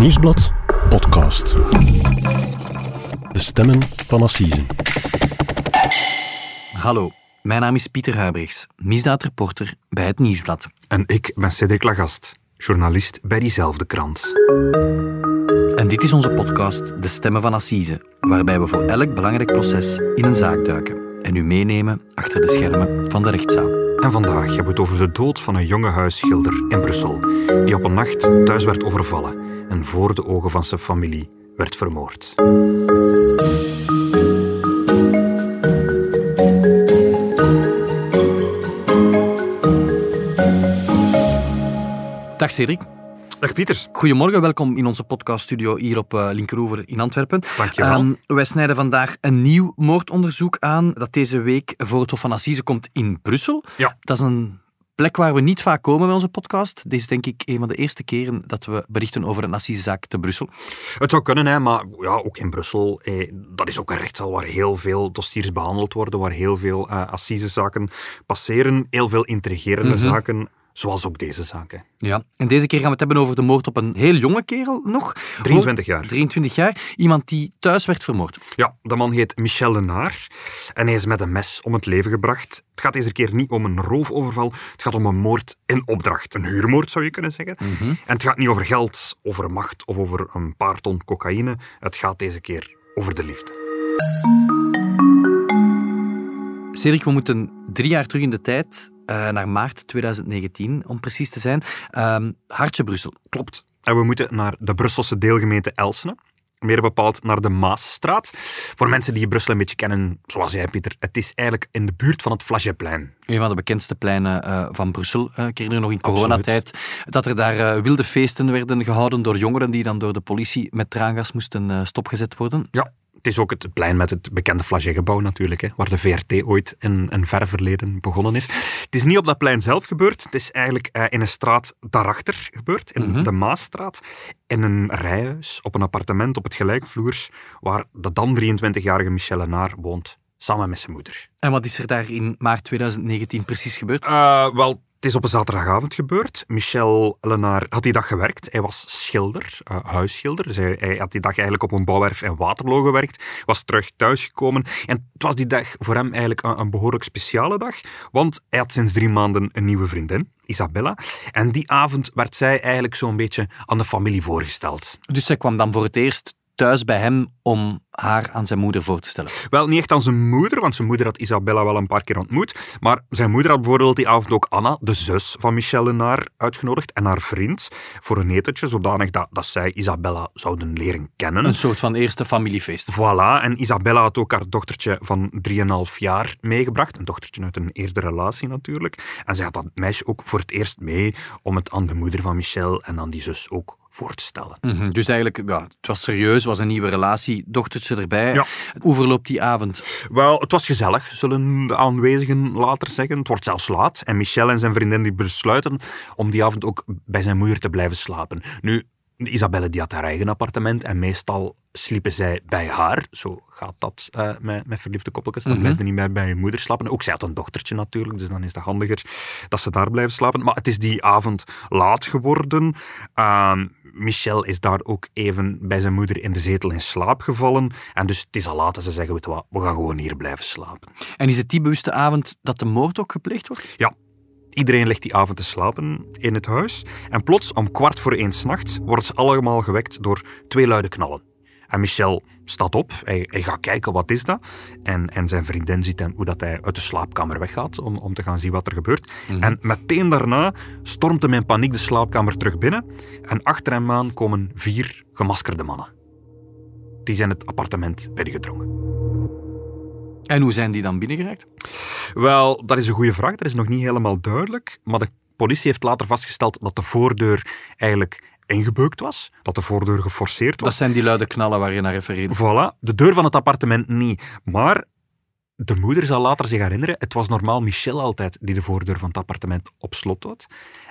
Nieuwsblad podcast. De stemmen van Assisen. Hallo, mijn naam is Pieter Huibrechts, misdaadreporter bij het Nieuwsblad. En ik ben Cedric Lagast, journalist bij diezelfde krant. En dit is onze podcast De Stemmen van Assise, waarbij we voor elk belangrijk proces in een zaak duiken en u meenemen achter de schermen van de rechtszaal. En vandaag hebben we het over de dood van een jonge huisschilder in Brussel, die op een nacht thuis werd overvallen en voor de ogen van zijn familie werd vermoord. Dag Cedric. Dag Pieter. Goedemorgen, welkom in onze podcaststudio hier op uh, Linkeroever in Antwerpen. Dankjewel. Um, wij snijden vandaag een nieuw moordonderzoek aan dat deze week voor het Hof van Assise komt in Brussel. Ja. Dat is een plek waar we niet vaak komen bij onze podcast. Dit is denk ik een van de eerste keren dat we berichten over een assisezaak te Brussel. Het zou kunnen, hè, maar ja, ook in Brussel. Eh, dat is ook een rechtszaal waar heel veel dossiers behandeld worden, waar heel veel uh, assisezaken passeren, heel veel intrigerende Mhm. zaken. Zoals ook deze zaken. Ja, en deze keer gaan we het hebben over de moord op een heel jonge kerel nog. 23 jaar. 23 jaar. Iemand die thuis werd vermoord. Ja, de man heet Michel Lenaar en hij is met een mes om het leven gebracht. Het gaat deze keer niet om een roofoverval, het gaat om een moord in opdracht. Een huurmoord zou je kunnen zeggen. En het gaat niet over geld, over macht of over een paar ton cocaïne. Het gaat deze keer over de liefde. Cedric, we moeten drie jaar terug in de tijd, uh, naar maart 2019 om precies te zijn. Um, Hartje Brussel. Klopt. En we moeten naar de Brusselse deelgemeente Elsene. Meer bepaald naar de Maasstraat. Voor mensen die Brussel een beetje kennen, zoals jij, Pieter, het is eigenlijk in de buurt van het Flagetplein. Een van de bekendste pleinen uh, van Brussel. Uh, ik herinner nog in coronatijd dat er daar uh, wilde feesten werden gehouden door jongeren die dan door de politie met traangas moesten stopgezet worden. Ja, het is ook het plein met het bekende Flaget-gebouw natuurlijk, hè, waar de VRT ooit in een ver verleden begonnen is. Het is niet op dat plein zelf gebeurd, het is eigenlijk uh, in een straat daarachter gebeurd, in Mhm. mm -hmm. de Maasstraat, in een rijhuis, op een appartement op het gelijkvloers, waar de dan 23-jarige Michel Lenaar woont, samen met zijn moeder. En wat is er daar in maart 2019 precies gebeurd? Uh, wel, het is op een zaterdagavond gebeurd. Michel Lenaar had die dag gewerkt. Hij was schilder, uh, huisschilder. Dus hij, hij, had die dag eigenlijk op een bouwwerf in Waterloo gewerkt. Was terug thuisgekomen. En het was die dag voor hem eigenlijk een, een behoorlijk speciale dag. Want hij had sinds drie maanden een nieuwe vriendin, Isabella. En die avond werd zij eigenlijk zo'n beetje aan de familie voorgesteld. Dus zij kwam dan voor het eerst thuis bij hem om haar aan zijn moeder voor te stellen? Wel, niet echt aan zijn moeder, want zijn moeder had Isabella wel een paar keer ontmoet. Maar zijn moeder had bijvoorbeeld die avond ook Anna, de zus van Michel Lenaar, uitgenodigd. En haar vriend voor een etentje, zodanig dat, dat zij Isabella zouden leren kennen. Een soort van eerste familiefeest. Voilà, en Isabella had ook haar dochtertje van 3,5 jaar meegebracht. Een dochtertje uit een eerdere relatie natuurlijk. En zij had dat meisje ook voor het eerst mee om het aan de moeder van Michel en aan die zus ook voor te stellen. Mm -hmm. Dus eigenlijk, ja, het was serieus, was een nieuwe relatie, dochtertje erbij. Ja. Hoe verloopt die avond? Wel, het was gezellig, zullen de aanwezigen later zeggen. Het wordt zelfs laat. En Michel en zijn vriendin die besluiten om die avond ook bij zijn moeder te blijven slapen. Nu, Isabelle die had haar eigen appartement en meestal sliepen zij bij haar. Zo gaat dat uh, met, met verliefde koppeltjes. Dan mm -hmm. blijven niet bij, bij je moeder slapen. Ook zij had een dochtertje natuurlijk, dus dan is het handiger dat ze daar blijven slapen. Maar het is die avond laat geworden. Uh, Michel is daar ook even bij zijn moeder in de zetel in slaap gevallen. En dus het is al laat en ze zeggen, weet wat, we gaan gewoon hier blijven slapen. En is het die bewuste avond dat de moord ook gepleegd wordt? Ja. Iedereen ligt die avond te slapen in het huis. En plots, om kwart voor één s'nachts, worden ze allemaal gewekt door twee luide knallen. En Michel staat op, hij, hij, gaat kijken wat is dat. En, en zijn vriendin ziet hem hoe dat hij uit de slaapkamer weggaat om, om te gaan zien wat er gebeurt. Mm -hmm. En meteen daarna stormt hem in paniek de slaapkamer terug binnen. En achter hem aan komen vier gemaskerde mannen. Die zijn het appartement binnengedrongen. En hoe zijn die dan binnengeraakt? Wel, dat is een goede vraag. Dat is nog niet helemaal duidelijk. Maar de politie heeft later vastgesteld dat de voordeur eigenlijk ingebeukt was, dat de voordeur geforceerd was. Dat zijn die luide knallen waar je naar refereert. Voilà, de deur van het appartement niet. Maar de moeder zal later zich herinneren, het was normaal Michel altijd die de voordeur van het appartement op slot had.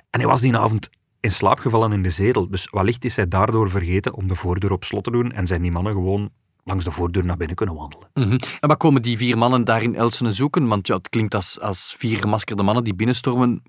En hij was die avond in slaap gevallen in de zetel. Dus wellicht is hij daardoor vergeten om de voordeur op slot te doen en zijn die mannen gewoon langs de voordeur naar binnen kunnen wandelen. -hmm. En wat komen die vier mannen daar in Elsene zoeken? Want ja, het klinkt als, als vier gemaskerde mannen die binnenstormen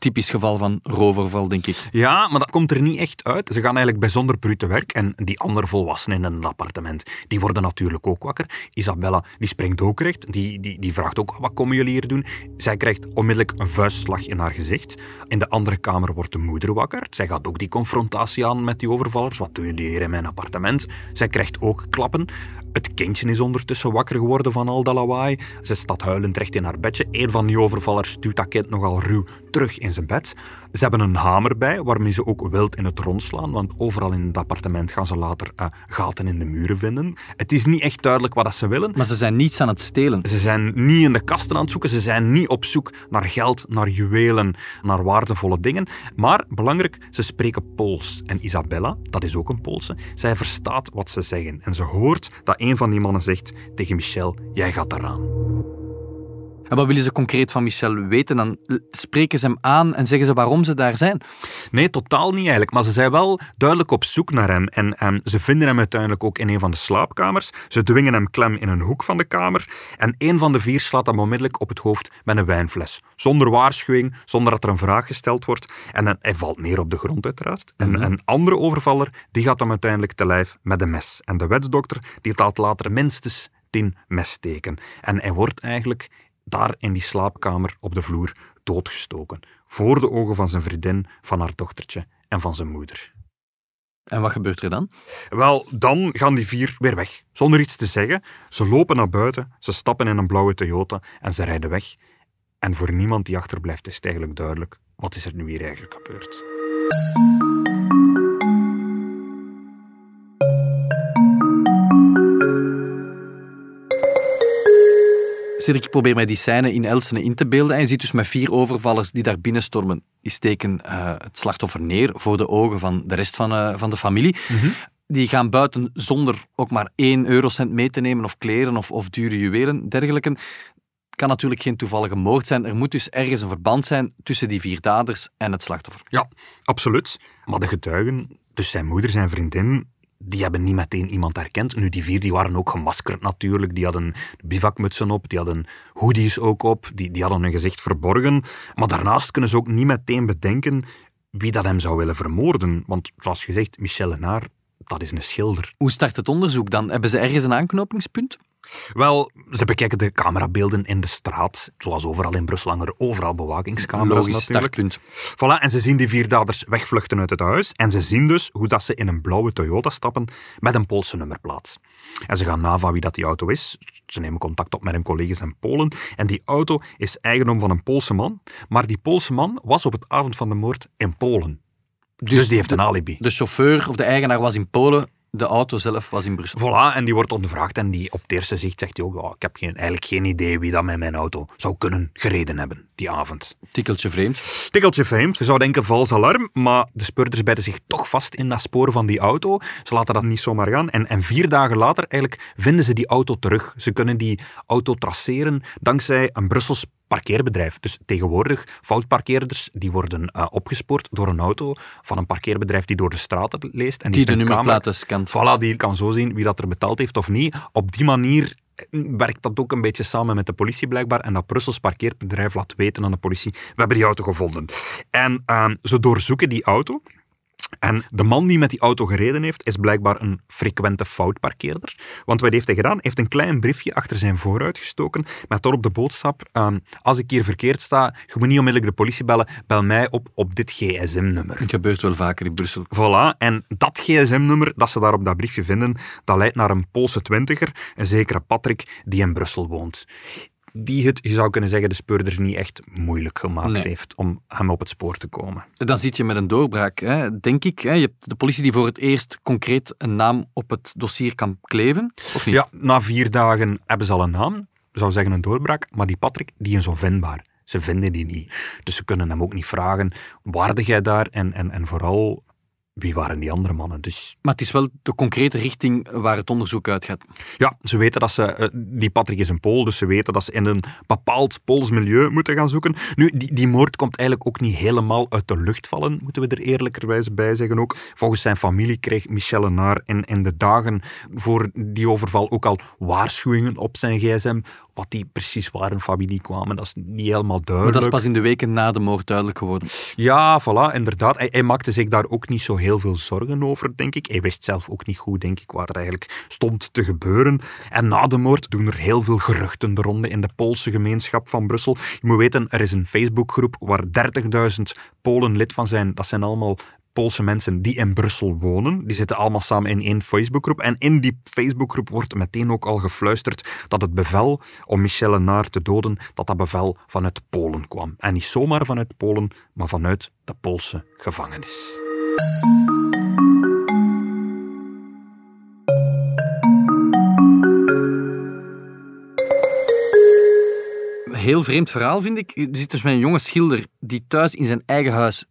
typisch geval van roverval, denk ik. Ja, maar dat komt er niet echt uit. Ze gaan eigenlijk bijzonder bruut te werk. En die andere volwassenen in het appartement, die worden natuurlijk ook wakker. Isabella, die springt ook recht. Die, die, die vraagt ook, wat komen jullie hier doen? Zij krijgt onmiddellijk een vuistslag in haar gezicht. In de andere kamer wordt de moeder wakker. Zij gaat ook die confrontatie aan met die overvallers. Wat doen jullie hier in mijn appartement? Zij krijgt ook klappen. Het kindje is ondertussen wakker geworden van al dat lawaai. Ze staat huilend recht in haar bedje. Een van die overvallers duwt dat kind nogal ruw terug in zijn bed. Ze hebben een hamer bij, waarmee ze ook wild in het rond slaan, want overal in het appartement gaan ze later uh, gaten in de muren vinden. Het is niet echt duidelijk wat ze willen. Maar ze zijn niets aan het stelen. Ze zijn niet in de kasten aan het zoeken, ze zijn niet op zoek naar geld, naar juwelen, naar waardevolle dingen. Maar belangrijk, ze spreken Pools. En Isabella, dat is ook een Poolse, zij verstaat wat ze zeggen. En ze hoort dat een van die mannen zegt tegen Michel, jij gaat eraan. En wat willen ze concreet van Michel weten? Dan spreken ze hem aan en zeggen ze waarom ze daar zijn? Nee, totaal niet eigenlijk. Maar ze zijn wel duidelijk op zoek naar hem. En, en ze vinden hem uiteindelijk ook in een van de slaapkamers. Ze dwingen hem klem in een hoek van de kamer. En een van de vier slaat hem onmiddellijk op het hoofd met een wijnfles. Zonder waarschuwing, zonder dat er een vraag gesteld wordt. En hij valt neer op de grond uiteraard. En mhm. een andere overvaller die gaat hem uiteindelijk te lijf met een mes. En de wetsdokter die laat later minstens tien messteken. En hij wordt eigenlijk daar in die slaapkamer op de vloer doodgestoken. Voor de ogen van zijn vriendin, van haar dochtertje en van zijn moeder. En wat gebeurt er dan? Wel, dan gaan die vier weer weg. Zonder iets te zeggen. Ze lopen naar buiten, ze stappen in een blauwe Toyota en ze rijden weg. En voor niemand die achterblijft is het eigenlijk duidelijk wat is er nu hier eigenlijk gebeurd. Cedric, ik probeer mij die scène in Elsene in te beelden. En je ziet dus met vier overvallers die daar binnenstormen. Die steken uh, het slachtoffer neer voor de ogen van de rest van, uh, van de familie. Mhm. Die gaan buiten zonder ook maar één eurocent mee te nemen, of kleren of, of dure juwelen, dergelijke. kan natuurlijk geen toevallige moord zijn. Er moet dus ergens een verband zijn tussen die vier daders en het slachtoffer. Ja, absoluut. Maar de getuigen, dus zijn moeder, zijn vriendin, die hebben niet meteen iemand herkend. Nu, die vier die waren ook gemaskerd natuurlijk. Die hadden bivakmutsen op, die hadden hoodies ook op, die, die hadden hun gezicht verborgen. Maar daarnaast kunnen ze ook niet meteen bedenken wie dat hem zou willen vermoorden. Want zoals gezegd, Michel Lenaar, dat is een schilder. Hoe start het onderzoek dan? Hebben ze ergens een aanknopingspunt? Wel, ze bekijken de camerabeelden in de straat. Zoals overal in Brussel hangen er overal bewakingscamera's Logisch, natuurlijk. Startpunt. Voilà, en ze zien die vier daders wegvluchten uit het huis. En ze zien dus hoe dat ze in een blauwe Toyota stappen met een Poolse nummerplaat. En ze gaan na van wie dat die auto is. Ze nemen contact op met hun collega's in Polen. En die auto is eigendom van een Poolse man. Maar die Poolse man was op het avond van de moord in Polen. Dus, dus die heeft een alibi. De chauffeur of de eigenaar was in Polen, de auto zelf was in Brussel. Voilà, en die wordt ondervraagd en die op het eerste zicht zegt hij ook, oh, ik heb geen, eigenlijk geen idee wie dat met mijn auto zou kunnen gereden hebben die avond. Tikkeltje vreemd. Tikkeltje vreemd. Je zou denken vals alarm, maar de speurders bijten zich toch vast in dat spoor van die auto. Ze laten dat niet zomaar gaan. En, en vier dagen later eigenlijk vinden ze die auto terug. Ze kunnen die auto traceren dankzij een Brussels parkeerbedrijf. Dus tegenwoordig, foutparkeerders die worden uh, opgespoord door een auto van een parkeerbedrijf die door de straten leest. En die, die de nummerplaten scant. Voilà, die kan zo zien wie dat er betaald heeft of niet. Op die manier eh, werkt dat ook een beetje samen met de politie blijkbaar. En dat Brussels parkeerbedrijf laat weten aan de politie, we hebben die auto gevonden. En uh, ze doorzoeken die auto. En de man die met die auto gereden heeft, is blijkbaar een frequente foutparkeerder. Want wat heeft hij gedaan? Hij heeft een klein briefje achter zijn vooruit gestoken met daarop de boodschap, uh, als ik hier verkeerd sta, je moet niet onmiddellijk de politie bellen, bel mij op op dit gsm-nummer. Het gebeurt wel vaker in Brussel. Voilà, en dat gsm-nummer dat ze daar op dat briefje vinden, dat leidt naar een Poolse twintiger, een zekere Patrick, die in Brussel woont die het, je zou kunnen zeggen, de speurder niet echt moeilijk gemaakt heeft om hem op het spoor te komen. Dan zit je met een doorbraak, hè, denk ik. Hè. Je hebt de politie die voor het eerst concreet een naam op het dossier kan kleven, of niet? Ja, na vier dagen hebben ze al een naam. zou zeggen een doorbraak, maar die Patrick, die is onvindbaar. Ze vinden die niet. Dus ze kunnen hem ook niet vragen, waarde jij daar? En, en, en vooral, wie waren die andere mannen? Dus... Maar het is wel de concrete richting waar het onderzoek uitgaat. Ja, ze weten dat ze... Eh, die Patrick is een Pool, dus ze weten dat ze in een bepaald Pools milieu moeten gaan zoeken. Nu, die, die moord komt eigenlijk ook niet helemaal uit de lucht vallen, moeten we er eerlijkerwijs bij zeggen ook. Volgens zijn familie kreeg Michel Lenaar in, in de dagen voor die overval ook al waarschuwingen op zijn gsm wat die precies waar familie kwamen. Dat is niet helemaal Maar duidelijk. dat is pas in de weken na de moord duidelijk geworden. Ja, voilà, inderdaad. Hij, hij maakte zich daar ook niet zo heel veel zorgen over, denk ik. Hij wist zelf ook niet goed, denk ik, wat er eigenlijk stond te gebeuren. En na de moord doen er heel veel geruchten de ronde in de Poolse gemeenschap van Brussel. Je moet weten, er is een Facebookgroep waar 30.000 Polen lid van zijn. Dat zijn allemaal Poolse mensen die in Brussel wonen. Die zitten allemaal samen in één Facebookgroep. En in die Facebookgroep wordt meteen ook al gefluisterd dat het bevel om Michel Naar te doden, dat dat bevel vanuit Polen kwam. En niet zomaar vanuit Polen, maar vanuit de Poolse gevangenis. Heel vreemd verhaal, vind ik. Je zit dus met een jonge schilder die thuis in zijn eigen huis,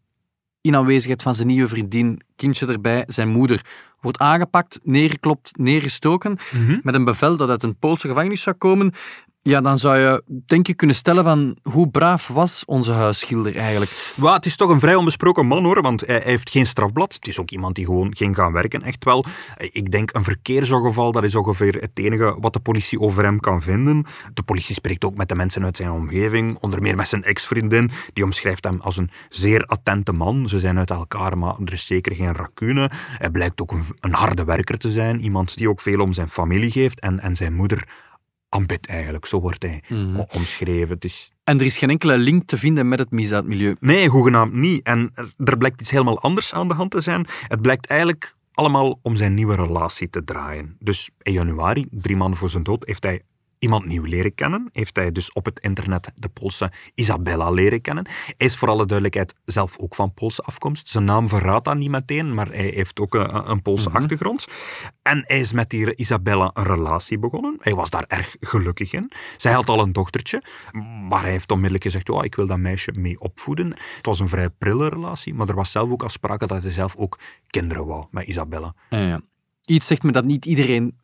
in aanwezigheid van zijn nieuwe vriendin, kindje erbij, zijn moeder, wordt aangepakt, neergeklopt, neergestoken, met een bevel dat uit een Poolse gevangenis zou komen. Ja, dan zou je denk ik kunnen stellen van hoe braaf was onze huisschilder eigenlijk. Maar het is toch een vrij onbesproken man hoor, want hij, hij heeft geen strafblad. Het is ook iemand die gewoon ging gaan werken, echt wel. Ik denk een verkeersongeval, dat is ongeveer het enige wat de politie over hem kan vinden. De politie spreekt ook met de mensen uit zijn omgeving, onder meer met zijn ex-vriendin. Die omschrijft hem als een zeer attente man. Ze zijn uit elkaar, maar er is zeker geen racune. Hij blijkt ook een, een harde werker te zijn, iemand die ook veel om zijn familie geeft en, en zijn moeder aanbidt eigenlijk. Zo wordt hij o- omschreven. Het is En er is geen enkele link te vinden met het misdaadmilieu. Nee, hoegenaamd niet. En er blijkt iets helemaal anders aan de hand te zijn. Het blijkt eigenlijk allemaal om zijn nieuwe relatie te draaien. Dus in januari, drie maanden voor zijn dood, heeft hij iemand nieuw leren kennen. Heeft hij dus op het internet de Poolse Isabella leren kennen. Hij is voor alle duidelijkheid zelf ook van Poolse afkomst. Zijn naam verraadt dat niet meteen, maar hij heeft ook een, een Poolse achtergrond. En hij is met die Isabella een relatie begonnen. Hij was daar erg gelukkig in. Zij had al een dochtertje, maar hij heeft onmiddellijk gezegd, oh, ik wil dat meisje mee opvoeden. Het was een vrij prille relatie, maar er was zelf ook al sprake dat hij zelf ook kinderen wou met Isabella. Ja, ja. Iets zegt me dat niet iedereen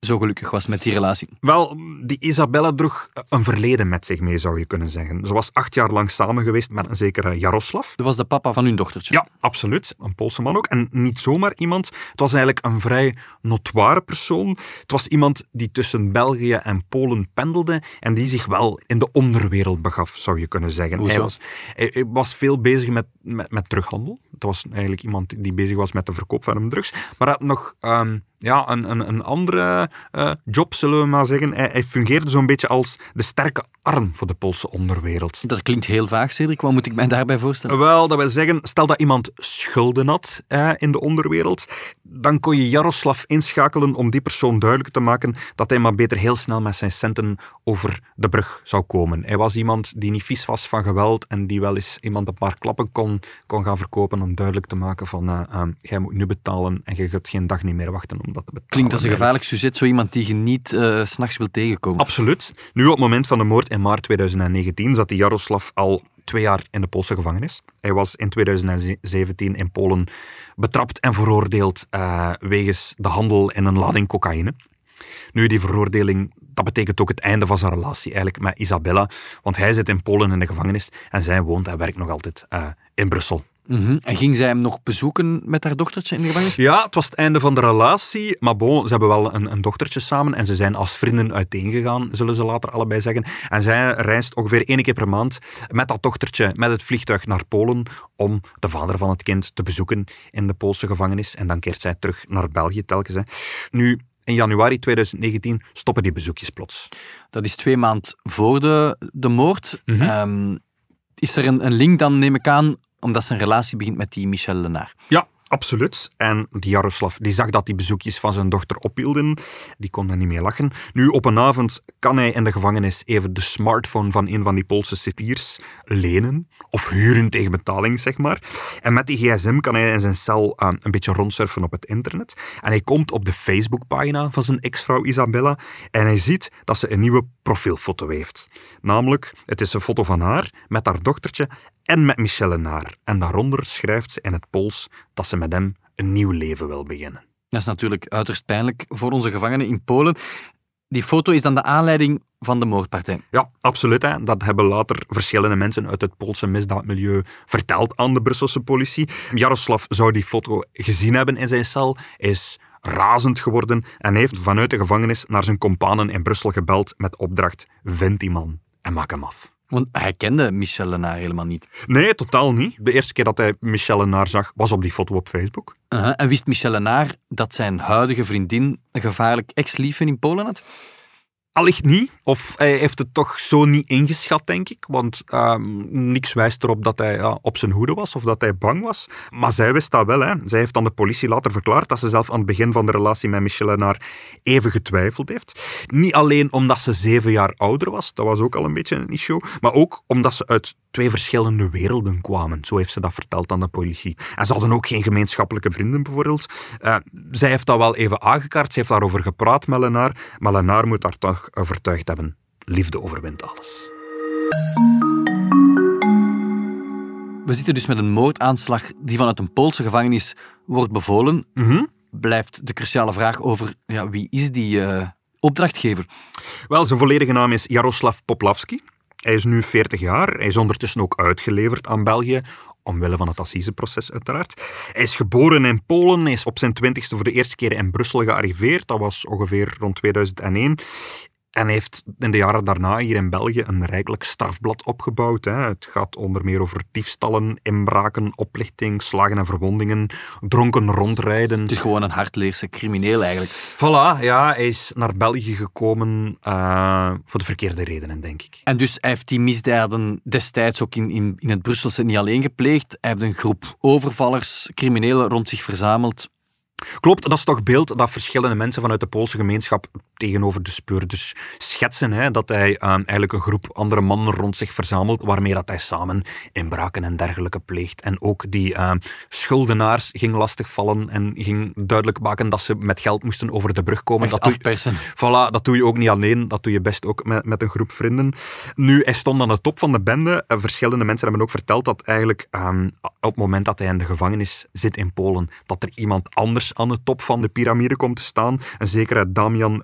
zo gelukkig was met die relatie. Wel, die Isabella droeg een verleden met zich mee, zou je kunnen zeggen. Ze was acht jaar lang samen geweest met een zekere Jaroslav. Dat was de papa van hun dochtertje. Ja, absoluut. Een Poolse man ook. En niet zomaar iemand. Het was eigenlijk een vrij notoire persoon. Het was iemand die tussen België en Polen pendelde en die zich wel in de onderwereld begaf, zou je kunnen zeggen. Hoezo? Hij was, hij, was veel bezig met, met, met terughandel. Het was eigenlijk iemand die bezig was met de verkoop van drugs. Maar hij had nog ehm, ja, een, een, een andere eh, job, zullen we maar zeggen. Hij, hij fungeerde zo'n beetje als de sterke arm voor de Poolse onderwereld. Dat klinkt heel vaag, Cedric. Wat moet ik mij daarbij voorstellen? Wel, dat wil zeggen, stel dat iemand schulden had eh, in de onderwereld, dan kon je Jaroslav inschakelen om die persoon duidelijk te maken dat hij maar beter heel snel met zijn centen over de brug zou komen. Hij was iemand die niet vies was van geweld en die wel eens iemand een paar klappen kon, kon gaan verkopen om duidelijk te maken van eh, eh, jij moet nu betalen en je gaat geen dag niet meer wachten om Klinkt als een gevaarlijk sujet, zo iemand die je niet eh, s s'nachts wil tegenkomen. Absoluut. Nu, op het moment van de moord in maart 2019 zat die Jaroslav al twee jaar in de Poolse gevangenis. Hij was in 2017 in Polen betrapt en veroordeeld eh, wegens de handel in een lading cocaïne. Nu, die veroordeling, dat betekent ook het einde van zijn relatie eigenlijk met Isabella, want hij zit in Polen in de gevangenis en zij woont en werkt nog altijd eh, in Brussel. Mhm. En ging zij hem nog bezoeken met haar dochtertje in de gevangenis? Ja, het was het einde van de relatie. Maar bon, ze hebben wel een, een dochtertje samen en ze zijn als vrienden uiteengegaan, zullen ze later allebei zeggen. En zij reist ongeveer één keer per maand met dat dochtertje met het vliegtuig naar Polen om de vader van het kind te bezoeken in de Poolse gevangenis. En dan keert zij terug naar België telkens. Hè. Nu, in januari 2019 stoppen die bezoekjes plots. Dat is twee maanden voor de, de moord. Mhm. Ehm, is er een, een link dan, neem ik aan, omdat zijn relatie begint met die Michel Lenaar? Ja, absoluut. En die Jaroslav die zag dat die bezoekjes van zijn dochter ophielden. Die kon daar niet meer lachen. Nu, op een avond kan hij in de gevangenis even de smartphone van een van die Poolse cipiers lenen. Of huren tegen betaling, zeg maar. En met die gsm kan hij in zijn cel eh, een beetje rondsurfen op het internet. En hij komt op de Facebookpagina van zijn ex-vrouw Isabella. En hij ziet dat ze een nieuwe profielfoto heeft. Namelijk, het is een foto van haar met haar dochtertje en met Michel Lenaar. En daaronder schrijft ze in het Pools dat ze met hem een nieuw leven wil beginnen. Dat is natuurlijk uiterst pijnlijk voor onze gevangenen in Polen. Die foto is dan de aanleiding van de moordpartij. Ja, absoluut. Hè. Dat hebben later verschillende mensen uit het Poolse misdaadmilieu verteld aan de Brusselse politie. Jaroslav zou die foto gezien hebben in zijn cel. Is razend geworden en heeft vanuit de gevangenis naar zijn kompanen in Brussel gebeld met opdracht: vind die man en maak hem af. Want hij kende Michel Lenaar helemaal niet. Nee, totaal niet. De eerste keer dat hij Michel Lenaar zag, was op die foto op Facebook. En wist Michel Lenaar dat zijn huidige vriendin een gevaarlijk ex-liefje in Polen had? Allicht niet. Of hij heeft het toch zo niet ingeschat, denk ik. Want uh, niks wijst erop dat hij op zijn hoede was of dat hij bang was. Maar zij wist dat wel. Hè. Zij heeft aan de politie later verklaard dat ze zelf aan het begin van de relatie met Michel Lenaar even getwijfeld heeft. Niet alleen omdat ze zeven jaar ouder was, dat was ook al een beetje een issue, maar ook omdat ze uit twee verschillende werelden kwamen. Zo heeft ze dat verteld aan de politie. En ze hadden ook geen gemeenschappelijke vrienden, bijvoorbeeld. Uh, zij heeft dat wel even aangekaart, ze heeft daarover gepraat met Lenaar, maar Lenaar moet daar toch overtuigd hebben. Liefde overwint alles. We zitten dus met een moordaanslag die vanuit een Poolse gevangenis wordt bevolen. Mm Blijft de cruciale vraag over ja, wie is die uh, opdrachtgever? Wel, zijn volledige naam is Jaroslav Poplavski. Hij is nu 40 jaar. Hij is ondertussen ook uitgeleverd aan België omwille van het assiseproces uiteraard. Hij is geboren in Polen, hij is op zijn twintigste voor de eerste keer in Brussel gearriveerd. Dat was ongeveer rond 2001. En heeft in de jaren daarna hier in België een rijkelijk strafblad opgebouwd. Hè. Het gaat onder meer over diefstallen, inbraken, oplichting, slagen en verwondingen, dronken rondrijden. Het is gewoon een hardleerse crimineel eigenlijk. Voilà, ja, hij is naar België gekomen uh, voor de verkeerde redenen, denk ik. En dus hij heeft die misdaden destijds ook in, in, in het Brusselse niet alleen gepleegd. Hij heeft een groep overvallers, criminelen rond zich verzameld Klopt, dat is toch beeld dat verschillende mensen vanuit de Poolse gemeenschap tegenover de speurders schetsen. Hè? Dat hij um, eigenlijk een groep andere mannen rond zich verzamelt, waarmee dat hij samen inbraken en dergelijke pleegt. En ook die um, schuldenaars ging lastigvallen en ging duidelijk maken dat ze met geld moesten over de brug komen. dat afpersen. Doe, voilà, dat doe je ook niet alleen, dat doe je best ook met, met een groep vrienden. Nu, hij stond aan de top van de bende. Verschillende mensen hebben ook verteld dat eigenlijk um, op het moment dat hij in de gevangenis zit in Polen, dat er iemand anders aan de top van de piramide komt te staan, een zekere Damian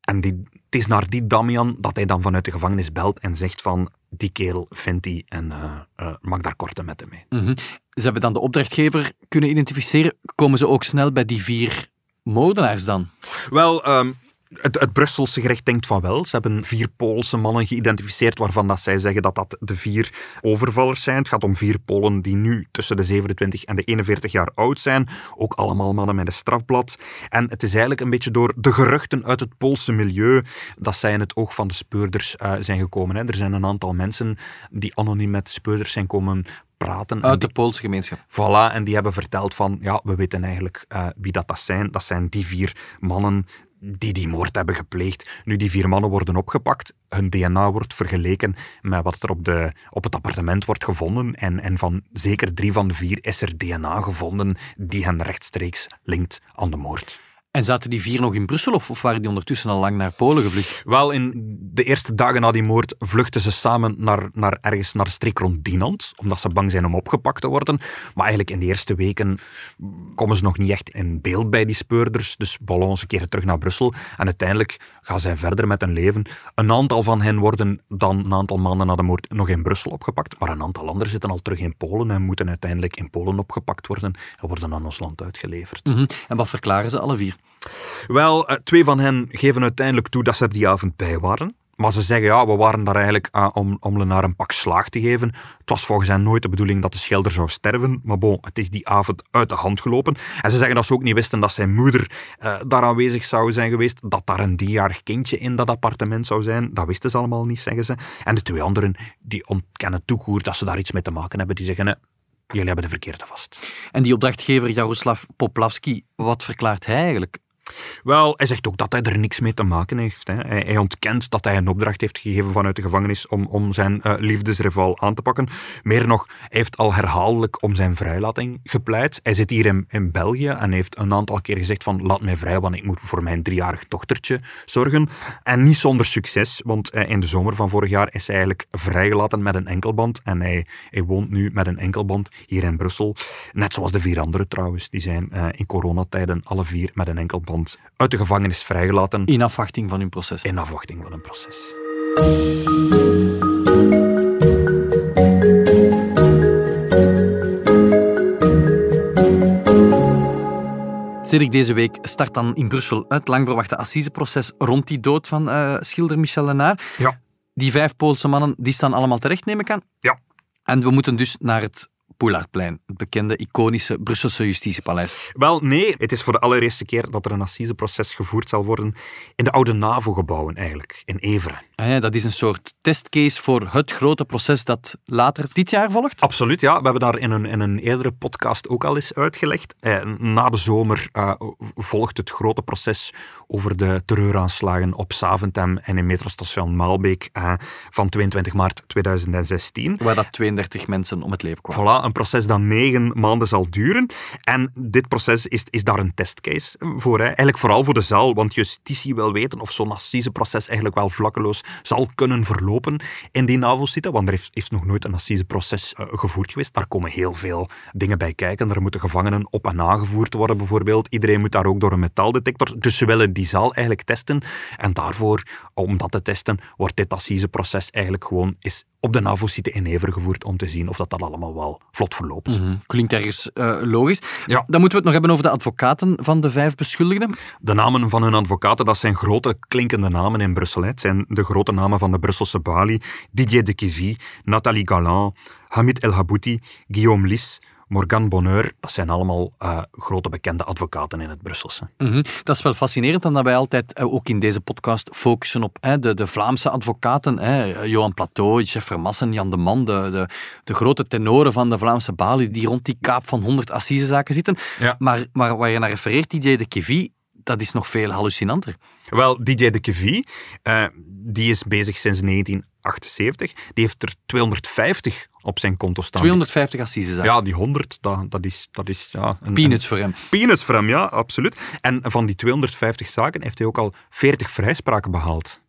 En die, het is naar die Damian dat hij dan vanuit de gevangenis belt en zegt van die kerel vindt hij en uh, uh, maak daar korte metten mee. Mm -hmm. Ze hebben dan de opdrachtgever kunnen identificeren. Komen ze ook snel bij die vier moordenaars dan? Wel, um, het, het, Brusselse gerecht denkt van wel. Ze hebben vier Poolse mannen geïdentificeerd waarvan dat zij zeggen dat dat de vier overvallers zijn. Het gaat om vier Polen die nu tussen de 27 en de 41 jaar oud zijn. Ook allemaal mannen met een strafblad. En het is eigenlijk een beetje door de geruchten uit het Poolse milieu dat zij in het oog van de speurders uh, zijn gekomen. Hè. Er zijn een aantal mensen die anoniem met de speurders zijn komen praten. Uit de Poolse gemeenschap. Voilà, en die hebben verteld van, ja, we weten eigenlijk uh, wie dat, dat zijn. Dat zijn die vier mannen die die moord hebben gepleegd. Nu, die vier mannen worden opgepakt. Hun DNA wordt vergeleken met wat er op, de, op het appartement wordt gevonden. En, en van zeker drie van de vier is er DNA gevonden die hen rechtstreeks linkt aan de moord. En zaten die vier nog in Brussel of, of, waren die ondertussen al lang naar Polen gevlucht? Wel, in de eerste dagen na die moord vluchten ze samen naar, naar ergens naar de streek rond Dinant, omdat ze bang zijn om opgepakt te worden. Maar eigenlijk in de eerste weken komen ze nog niet echt in beeld bij die speurders. Dus ballon, ze keren terug naar Brussel en uiteindelijk gaan zij verder met hun leven. Een aantal van hen worden dan een aantal maanden na de moord nog in Brussel opgepakt, maar een aantal anderen zitten al terug in Polen en moeten uiteindelijk in Polen opgepakt worden en worden aan ons land uitgeleverd. Mm -hmm. En wat verklaren ze alle vier? Wel, twee van hen geven uiteindelijk toe dat ze er die avond bij waren. Maar ze zeggen, ja, we waren daar eigenlijk uh, om, om Lenaar een pak slaag te geven. Het was volgens hen nooit de bedoeling dat de schilder zou sterven. Maar bon, het is die avond uit de hand gelopen. En ze zeggen dat ze ook niet wisten dat zijn moeder uh, daar aanwezig zou zijn geweest. Dat daar een driejarig kindje in dat appartement zou zijn. Dat wisten ze allemaal niet, zeggen ze. En de twee anderen, die ontkennen toekoer dat ze daar iets mee te maken hebben. Die zeggen, jullie hebben de verkeerde vast. En die opdrachtgever Jaroslav Poplavski, wat verklaart hij eigenlijk? Wel, hij zegt ook dat hij er niks mee te maken heeft. Hè. Hij, ontkent dat hij een opdracht heeft gegeven vanuit de gevangenis om, om zijn uh, liefdesrival aan te pakken. Meer nog, hij heeft al herhaaldelijk om zijn vrijlating gepleit. Hij zit hier in, in België en heeft een aantal keer gezegd van laat mij vrij, want ik moet voor mijn driejarig dochtertje zorgen. En niet zonder succes, want uh, in de zomer van vorig jaar is hij eigenlijk vrijgelaten met een enkelband. En hij, hij woont nu met een enkelband hier in Brussel. Net zoals de vier anderen trouwens. Die zijn uh, in coronatijden alle vier met een enkelband uit de gevangenis vrijgelaten. In afwachting van hun proces. In afwachting van hun proces. Cedric, deze week start dan in Brussel het lang verwachte assiseproces rond die dood van uh, schilder Michel Lenaar. Ja. Die vijf Poolse mannen die staan allemaal terecht, neem ik aan. Ja. En we moeten dus naar het Het bekende iconische Brusselse justitiepaleis. Wel, nee. Het is voor de allereerste keer dat er een assiseproces gevoerd zal worden in de oude NAVO-gebouwen eigenlijk, in Everen. Ah ja, dat is een soort testcase voor het grote proces dat later dit jaar volgt? Absoluut, ja. We hebben daar in een, in een eerdere podcast ook al eens uitgelegd. Eh, na de zomer eh, volgt het grote proces over de terreuraanslagen op Saventem en in metrostation Maalbeek eh, van 22 maart 2016. Waar dat 32 mensen om het leven kwamen. Voilà, een proces dat negen maanden zal duren. En dit proces is, is daar een testcase voor. Hè. Eigenlijk vooral voor de zaal, want justitie wil weten of zo'n assiseproces eigenlijk wel vlakkeloos zal kunnen verlopen in die NAVO-site. Want er heeft, heeft, nog nooit een assiseproces uh, gevoerd geweest. Daar komen heel veel dingen bij kijken. Er moeten gevangenen op en aangevoerd worden, bijvoorbeeld. Iedereen moet daar ook door een metaaldetector. Dus ze willen die zaal eigenlijk testen. En daarvoor, om dat te testen, wordt dit assiseproces eigenlijk gewoon is op de NAVO-site in gevoerd om te zien of dat, dat allemaal wel vlot verloopt. Mm Klinkt ergens uh, logisch. Ja. Dan moeten we het nog hebben over de advocaten van de vijf beschuldigden. De namen van hun advocaten, dat zijn grote klinkende namen in Brussel. Het zijn de grote namen van de Brusselse Bali. Didier de Kivy, Nathalie Galland, Hamid El Habouti, Guillaume Lis, Morgan Bonheur, dat zijn allemaal uh, grote bekende advocaten in het Brusselse. Mm -hmm. Dat is wel fascinerend, omdat wij altijd uh, ook in deze podcast focussen op de, de, Vlaamse advocaten. Johan Plateau, Jeff Vermassen, Jan de Man, de, de, de, grote tenoren van de Vlaamse balie, die rond die kaap van 100 assisezaken zitten. Ja. Maar, maar waar je naar refereert, DJ de Kivy, dat is nog veel hallucinanter. Wel, DJ de Kevie, uh, die is bezig sinds 1978. Die heeft er 250 op zijn konto staan. 250 assisezaken? Ja, die 100, dat, dat is... Dat is ja, een, peanuts een, voor hem. Peanuts voor hem, ja, absoluut. En van die 250 zaken heeft hij ook al 40 vrijspraken behaald.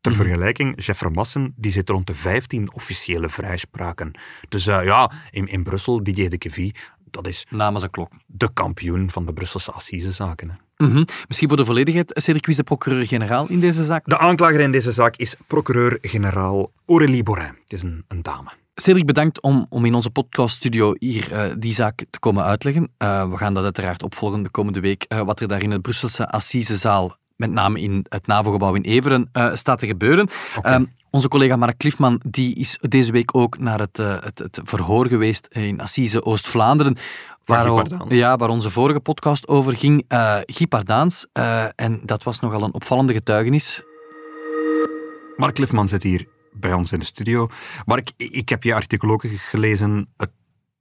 Ter Mhm. vergelijking, Jeff Vermassen die zit rond de 15 officiële vrijspraken. Dus uh, ja, in, in Brussel, DJ de Kevie, dat is namens een klok. de kampioen van de Brusselse assisezaken. Hè. Mm -hmm. Misschien voor de volledigheid, Cedric, wie is de procureur-generaal in deze zaak? De aanklager in deze zaak is procureur-generaal Aurélie Borin. Het is een, een dame. Cedric, bedankt om, om in onze podcaststudio hier uh, die zaak te komen uitleggen. Uh, we gaan dat uiteraard opvolgen de komende week, uh, wat er daar in het Brusselse Assisezaal, met name in het NAVO-gebouw in Everen, staat te gebeuren. Okay. Um, onze collega Mark Klifman die is deze week ook naar het, het, het verhoor geweest in Assise Oost-Vlaanderen. Waar, ja, waar onze vorige podcast over ging. Uh, Guy Pardaans. En dat was nogal een opvallende getuigenis. Mark Klifman zit hier bij ons in de studio. Mark, ik heb je artikel ook gelezen. Het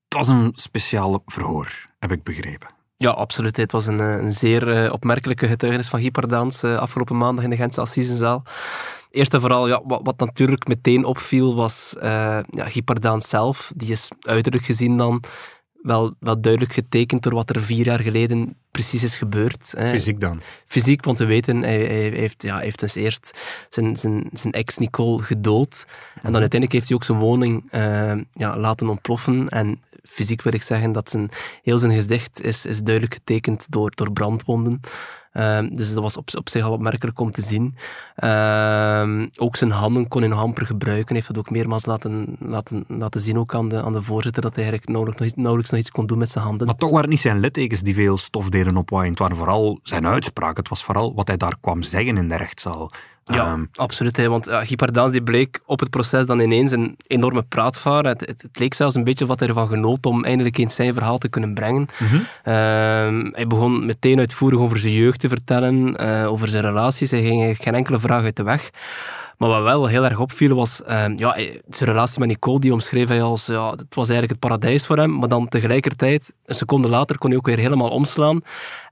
was een speciaal verhoor, heb ik begrepen. Ja, absoluut. Het was een, een zeer uh, opmerkelijke getuigenis van Guy Pardaans afgelopen maandag in de Gentse Assisezaal. Eerst en vooral, ja, wat, wat, natuurlijk meteen opviel, was ja, Guy Pardaans zelf. Die is uiterlijk gezien dan wel, wel duidelijk getekend door wat er vier jaar geleden precies is gebeurd. Hè. Fysiek dan? Fysiek, want we weten, hij, hij heeft, ja, hij heeft dus eerst zijn, zijn, zijn ex Nicole gedood. En dan uiteindelijk heeft hij ook zijn woning uh, ja, laten ontploffen. En fysiek wil ik zeggen dat zijn, heel zijn gezicht is, is duidelijk getekend door, door brandwonden. Uh, dus dat was op, op zich al opmerkelijk om te zien. Uh, ook zijn handen kon hij nog amper gebruiken. Heeft dat ook meermaals laten, laten, laten zien ook aan de, aan de voorzitter, dat hij eigenlijk nauwelijks nog, nauwelijks nog iets kon doen met zijn handen. Maar toch waren het niet zijn littekens die veel stof deden opwaaien. Het waren vooral zijn uitspraken. Het was vooral wat hij daar kwam zeggen in de rechtszaal. Ja, um, absoluut. Hè, want uh, Guy Pardaans die bleek op het proces dan ineens een enorme praatvaar. Het, het, het, leek zelfs een beetje wat hij ervan genoot om eindelijk eens zijn verhaal te kunnen brengen. Mm -hmm. uh, hij begon meteen uitvoerig over zijn jeugd te vertellen, uh, over zijn relaties. Hij ging geen enkele vraag uit de weg. Maar wat wel heel erg opviel was uh, ja, zijn relatie met Nicole. Die omschreef hij als, ja, het was eigenlijk het paradijs voor hem. Maar dan tegelijkertijd, een seconde later, kon hij ook weer helemaal omslaan.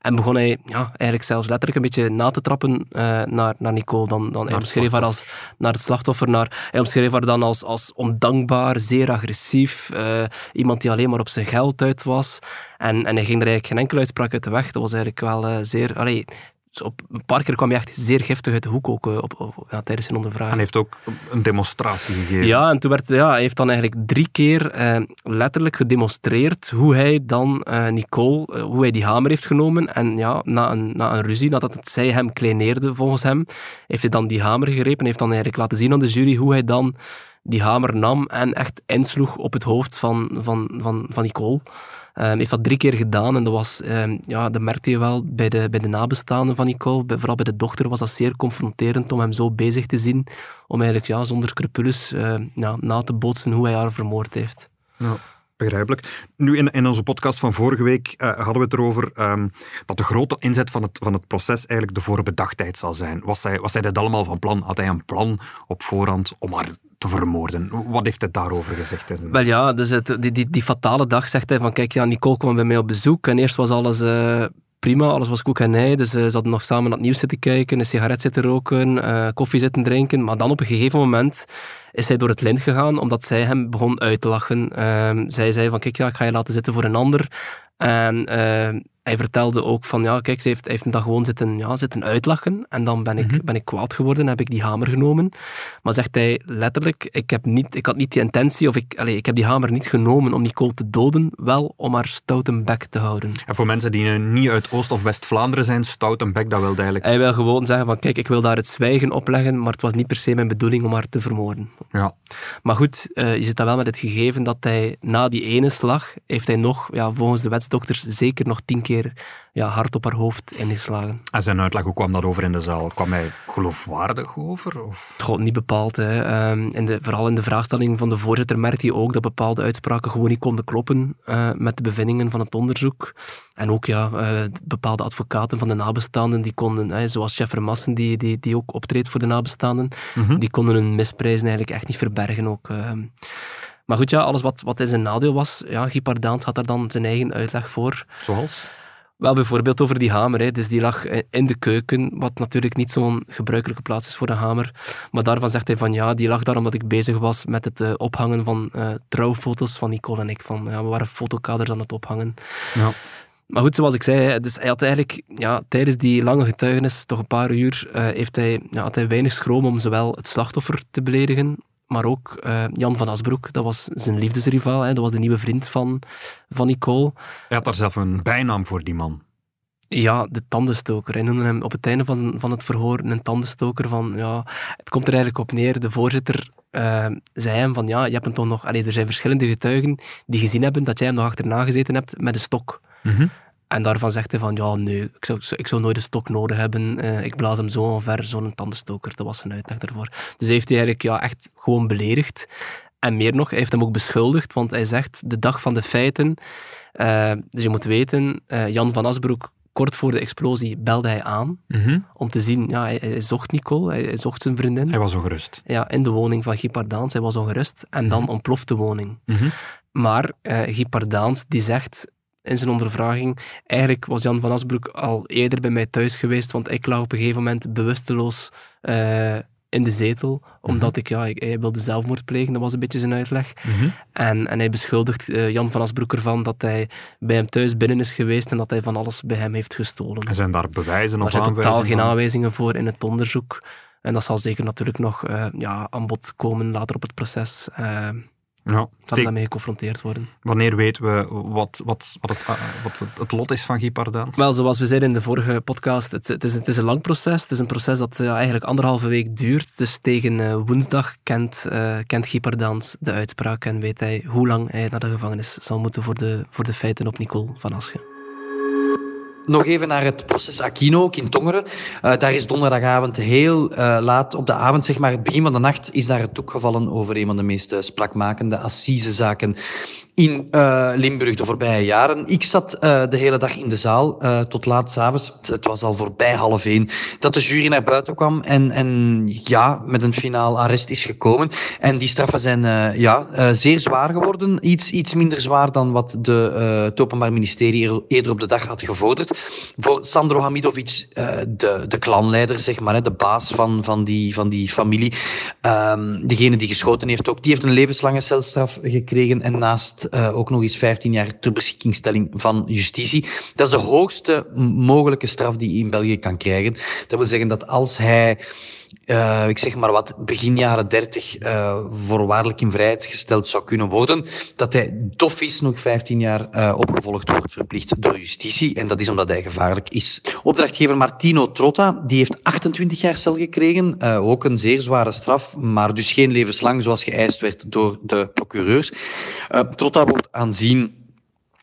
En begon hij ja, eigenlijk zelfs letterlijk een beetje na te trappen uh, naar, naar Nicole. Dan, dan, hij omschreef haar als naar het slachtoffer. Naar, hij omschreef haar dan als, als ondankbaar, zeer agressief. Uh, iemand die alleen maar op zijn geld uit was. En, en hij ging er eigenlijk geen enkele uitspraak uit de weg. Dat was eigenlijk wel zeer... Allee, dus op een paar keer kwam hij echt zeer giftig uit de hoek ook, op, op, ja, tijdens zijn ondervraging. En hij heeft ook een demonstratie gegeven. Ja, en toen werd, ja, hij heeft dan eigenlijk drie keer eh, letterlijk gedemonstreerd hoe hij dan uh, Nicole, uh, hoe hij die hamer heeft genomen. En ja, na een, na een ruzie, nadat het zij hem kleineerde volgens hem, heeft hij dan die hamer gegrepen en heeft dan eigenlijk laten zien aan de jury hoe hij dan die hamer nam en echt insloeg op het hoofd van, van, van, van Nicole. Hij heeft dat drie keer gedaan en dat, was, ehm, ja, dat merkte je wel bij de, bij de nabestaanden van. Bij, vooral bij de dochter was dat zeer confronterend om hem zo bezig te zien. Om eigenlijk ja, zonder scrupules ja, na te bootsen hoe hij haar vermoord heeft. Ja. Begrijpelijk. Nu, in, in onze podcast van vorige week uh, hadden we het erover um, dat de grote inzet van het, van het proces eigenlijk de voorbedachtheid zal zijn. Was hij, was hij dat allemaal van plan? Had hij een plan op voorhand om haar te vermoorden? Wat heeft hij daarover gezegd? Wel ja, dus het, die, die, die fatale dag zegt hij van kijk, ja, Nicole kwam bij mij op bezoek en eerst was alles... Uh, prima, alles was koek en ei. Dus uh, ze hadden nog samen naar het nieuws zitten kijken, een sigaret zitten roken, uh, koffie zitten drinken. Maar dan op een gegeven moment is hij door het lint gegaan, omdat zij hem begon uit te lachen. Uh, zij zei van, kijk, ja, ik ga je laten zitten voor een ander. En ehm, hij vertelde ook van, ja, kijk, ze heeft, hij heeft me dan gewoon zitten, ja, zitten uitlachen. En dan ben ik, mhm. ben ik kwaad geworden en heb ik die hamer genomen. Maar zegt hij letterlijk, ik, heb niet, ik had niet die intentie, of ik, allez, ik heb die hamer niet genomen om Nicole te doden, wel om haar stoute bek te houden. En voor mensen die niet uit Oost- of West-Vlaanderen zijn, stoute bek, dat wil eigenlijk... Hij wil gewoon zeggen van, kijk, ik wil daar het zwijgen opleggen, maar het was niet per se mijn bedoeling om haar te vermoorden. Ja. Maar goed, uh, je zit dan wel met het gegeven dat hij na die ene slag, heeft hij nog, ja, volgens de wetsdokters, zeker nog tien keer ja, hard op haar hoofd ingeslagen. En zijn uitleg, hoe kwam dat over in de zaal? Kwam hij geloofwaardig over? Of? Niet bepaald. Hè. Um, in de, vooral in de vraagstelling van de voorzitter merkte hij ook dat bepaalde uitspraken gewoon niet konden kloppen uh, met de bevindingen van het onderzoek. En ook ja, uh, bepaalde advocaten van de nabestaanden, die konden, hè, zoals chef Vermassen, die, die, die ook optreedt voor de nabestaanden, mm -hmm. die konden hun misprijzen eigenlijk echt niet verbergen ook. Uh, maar goed, ja, alles wat, wat in zijn nadeel was, ja, Guy Pardaans had daar dan zijn eigen uitleg voor. Zoals? Wel, bijvoorbeeld over die hamer. Hè. Dus die lag in de keuken, wat natuurlijk niet zo'n gebruikelijke plaats is voor een hamer. Maar daarvan zegt hij van ja, die lag daar omdat ik bezig was met het uh, ophangen van uh, trouwfoto's van Nicole en ik. Van, ja, we waren fotokaders aan het ophangen. Ja. Maar goed, zoals ik zei, dus hij had eigenlijk ja, tijdens die lange getuigenis, toch een paar uur, uh, heeft hij, ja, had hij weinig schroom om zowel het slachtoffer te beledigen, maar ook uh, Jan van Asbroek, dat was zijn liefdesrivaal, hè, dat was de nieuwe vriend van, van Nicole. Hij had daar zelf een bijnaam voor, die man. Ja, de tandenstoker. Hij noemde hem op het einde van, van het verhoor een tandenstoker. Van, ja, het komt er eigenlijk op neer, de voorzitter uh, zei hem van, ja, je hebt hem toch nog... Allee, er zijn verschillende getuigen die gezien hebben dat jij hem nog achterna gezeten hebt met een stok. Mm -hmm. En daarvan zegt hij van, ja, nee, ik zou, ik zou nooit een stok nodig hebben. Uh, ik blaas hem zo omver, zo'n tandenstoker. Dat was zijn uitleg daarvoor. Dus heeft hij eigenlijk ja, echt gewoon beledigd. En meer nog, hij heeft hem ook beschuldigd, want hij zegt, de dag van de feiten... Uh, dus je moet weten, uh, Jan van Asbroek, kort voor de explosie, belde hij aan mm -hmm. om te zien, ja, hij, hij zocht Nicole, hij, hij, zocht zijn vriendin. Hij was ongerust. Ja, in de woning van Guy Pardaans, hij was ongerust. En dan mm -hmm. ontploft de woning. Mm -hmm. Maar Guy Pardaans, die zegt in zijn ondervraging. Eigenlijk was Jan van Asbroek al eerder bij mij thuis geweest, want ik lag op een gegeven moment bewusteloos uh, in de zetel, omdat -hmm. ik, ja, ik, hij wilde zelfmoord plegen, dat was een beetje zijn uitleg. Mm -hmm. en, en hij beschuldigt uh, Jan van Asbroek ervan dat hij bij hem thuis binnen is geweest en dat hij van alles bij hem heeft gestolen. En zijn daar bewijzen of aanwijzingen? Er zijn totaal geen aanwijzingen voor in het onderzoek. En dat zal zeker natuurlijk nog uh, ja, aan bod komen later op het proces. Ja, zal daarmee geconfronteerd worden. Wanneer weten we wat, wat, wat, het, wat het, lot is van Guy Pardaans? Wel, zoals we zeiden in de vorige podcast, het, het, is, het is een lang proces. Het is een proces dat eigenlijk anderhalve week duurt. Dus tegen uh, woensdag kent, uh, kent Guy Pardaans de uitspraak en weet hij hoe lang hij naar de gevangenis zal moeten voor de, voor de feiten op Nicole van Aschen. Nog even naar het proces Aquino, ook in Tongeren. Uh, daar is donderdagavond heel uh, laat op de avond, zeg maar het begin van de nacht, is daar het doek gevallen over een van de meest sprakmakende assisezaken in uh, Limburg de voorbije jaren. Ik zat uh, de hele dag in de zaal uh, tot laat s'avonds. Het, was al voorbij half één dat de jury naar buiten kwam en, en ja, met een finaal arrest is gekomen. En die straffen zijn ja, zeer zwaar geworden. Iets, iets minder zwaar dan wat de, het Openbaar Ministerie eerder op de dag had gevorderd. Voor Sandro Hamidovic, de, de klanleider, zeg maar, de baas van, van, die, van die familie, um, degene die geschoten heeft ook, die heeft een levenslange celstraf gekregen en naast uh, ook nog eens 15 jaar ter beschikkingstelling van justitie. Dat is de hoogste mogelijke straf die hij in België kan krijgen. Dat wil zeggen dat als hij uh, ik zeg maar wat, begin jaren 30 uh, voorwaardelijk in vrijheid gesteld zou kunnen worden, dat hij dof is nog 15 jaar opgevolgd wordt, verplicht door justitie. En dat is omdat hij gevaarlijk is. Opdrachtgever Martino Trotta, die heeft 28 jaar cel gekregen. Ook een zeer zware straf, maar dus geen levenslang zoals geëist werd door de procureurs. Uh, Trotta wordt aanzien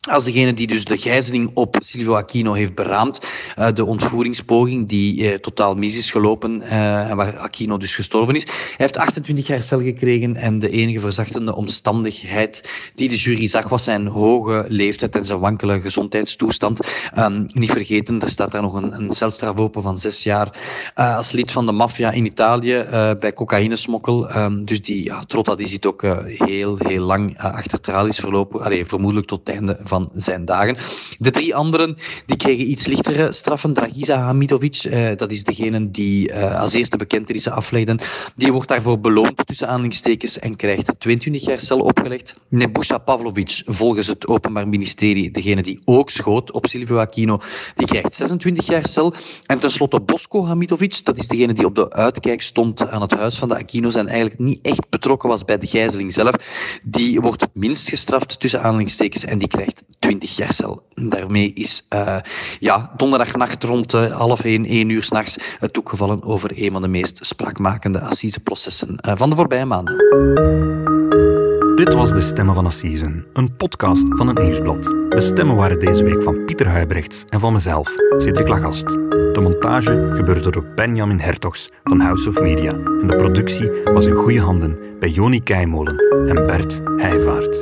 als degene die dus de gijzeling op Silvio Aquino heeft beraamd. Uh, de ontvoeringspoging die uh, totaal mis is gelopen uh, en waar Aquino dus gestorven is. Hij heeft 28 jaar cel gekregen en de enige verzachtende omstandigheid die de jury zag was zijn hoge leeftijd en zijn wankele gezondheidstoestand. Um, niet vergeten, er staat daar nog een, celstraf open van zes jaar als lid van de maffia in Italië bij cocaïnesmokkel. Um, dus die, ja, Trotta die zit ook heel, heel lang achter tralies verlopen. Allee, vermoedelijk tot het einde van van zijn dagen. De drie anderen die kregen iets lichtere straffen. Dragiza Hamidovic, eh, dat is degene die eh, als eerste bekentenis aflegde. Die wordt daarvoor beloond tussen aanhalingstekens en krijgt 22 jaar cel opgelegd. Nebusha Pavlovic, volgens het Openbaar Ministerie, degene die ook schoot op Silvio Aquino, die krijgt 26 jaar cel. En tenslotte Bosko Hamidovic, dat is degene die op de uitkijk stond aan het huis van de Aquino's en eigenlijk niet echt betrokken was bij de gijzeling zelf. Die wordt minst gestraft tussen aanhalingstekens en die krijgt 20 jaar cel. Daarmee is uh, ja, donderdagnacht rond uh, half 1, 1 uur s'nachts het doek gevallen over een van de meest spraakmakende assiseprocessen uh, van de voorbije maanden. Dit was De Stemmen van Assisen, een podcast van het Nieuwsblad. De stemmen waren deze week van Pieter Huibrechts en van mezelf, Cedric Lagast. De montage gebeurde door Benjamin Hertogs van House of Media en de productie was in goede handen bij Joni Keimolen en Bert Heijvaart.